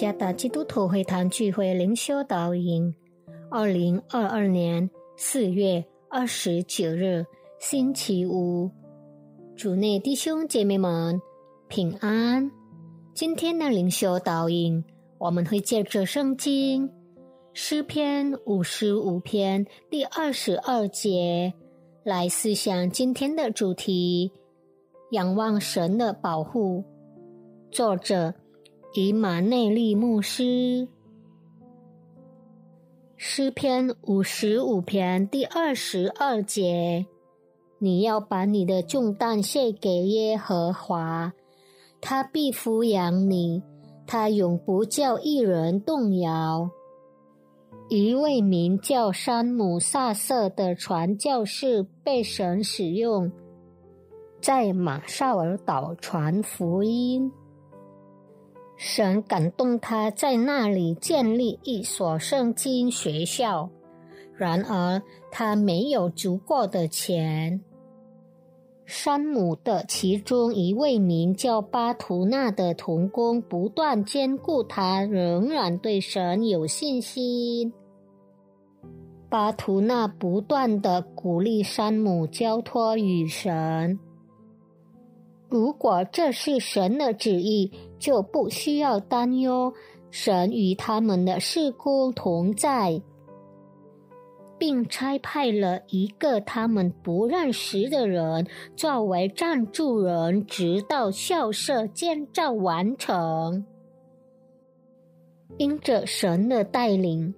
加达基督徒会堂聚会灵修导引，二零二二年四月二十九日星期五，主内弟兄姐妹们平安。今天的灵修导引，我们会借着圣经诗篇五十五篇第二十二节来思想今天的主题：仰望神的保护。作者。以马内利牧师诗篇五十五篇第二十二节：你要把你的重担卸给耶和华，他必抚养你，他永不叫一人动摇。一位名叫山姆萨瑟的传教士被神使用，在马绍尔岛传福音。神感动他在那里建立一所圣经学校，然而他没有足够的钱。山姆的其中一位名叫巴图纳的童工不断兼顾他，仍然对神有信心。巴图纳不断的鼓励山姆交托与神。如果这是神的旨意，就不需要担忧。神与他们的事工同在，并差派了一个他们不认识的人作为赞助人，直到校舍建造完成。因着神的带领，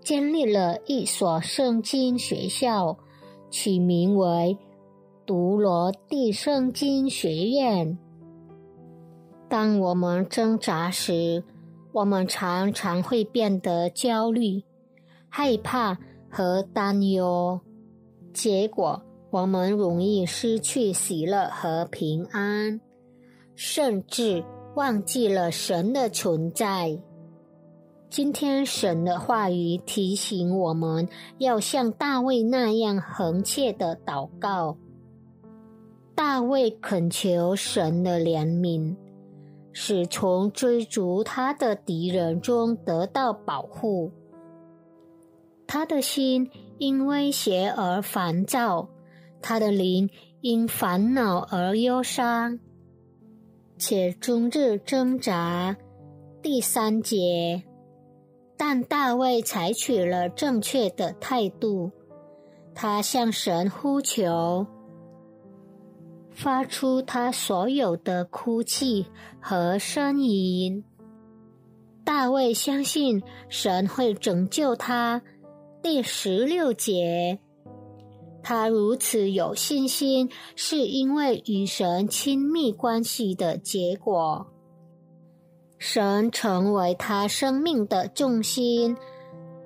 建立了一所圣经学校，取名为。读罗地圣经学院。当我们挣扎时，我们常常会变得焦虑、害怕和担忧，结果我们容易失去喜乐和平安，甚至忘记了神的存在。今天，神的话语提醒我们要像大卫那样横切的祷告。大卫恳求神的怜悯，使从追逐他的敌人中得到保护。他的心因威胁而烦躁，他的灵因烦恼而忧伤，且终日挣扎。第三节，但大卫采取了正确的态度，他向神呼求。发出他所有的哭泣和呻吟。大卫相信神会拯救他。第十六节，他如此有信心，是因为与神亲密关系的结果。神成为他生命的重心。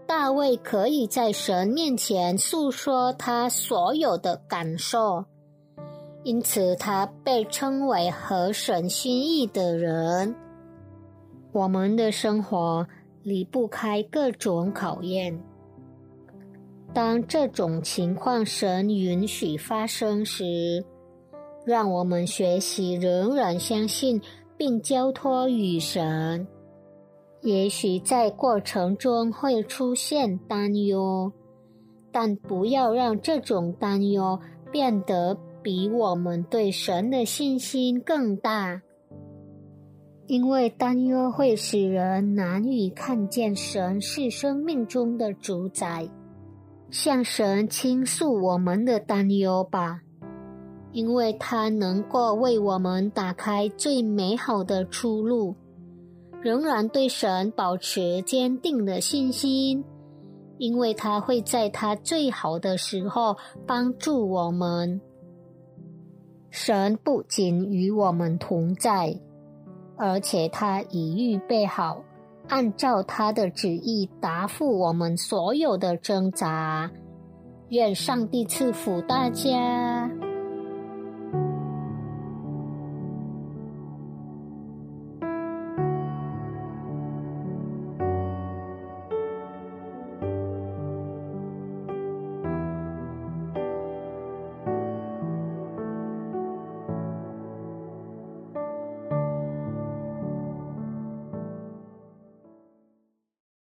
大卫可以在神面前诉说他所有的感受。因此，他被称为合神心意的人。我们的生活离不开各种考验。当这种情况神允许发生时，让我们学习仍然相信并交托于神。也许在过程中会出现担忧，但不要让这种担忧变得。比我们对神的信心更大，因为担忧会使人难以看见神是生命中的主宰。向神倾诉我们的担忧吧，因为他能够为我们打开最美好的出路。仍然对神保持坚定的信心，因为他会在他最好的时候帮助我们。神不仅与我们同在，而且他已预备好，按照他的旨意答复我们所有的挣扎。愿上帝赐福大家。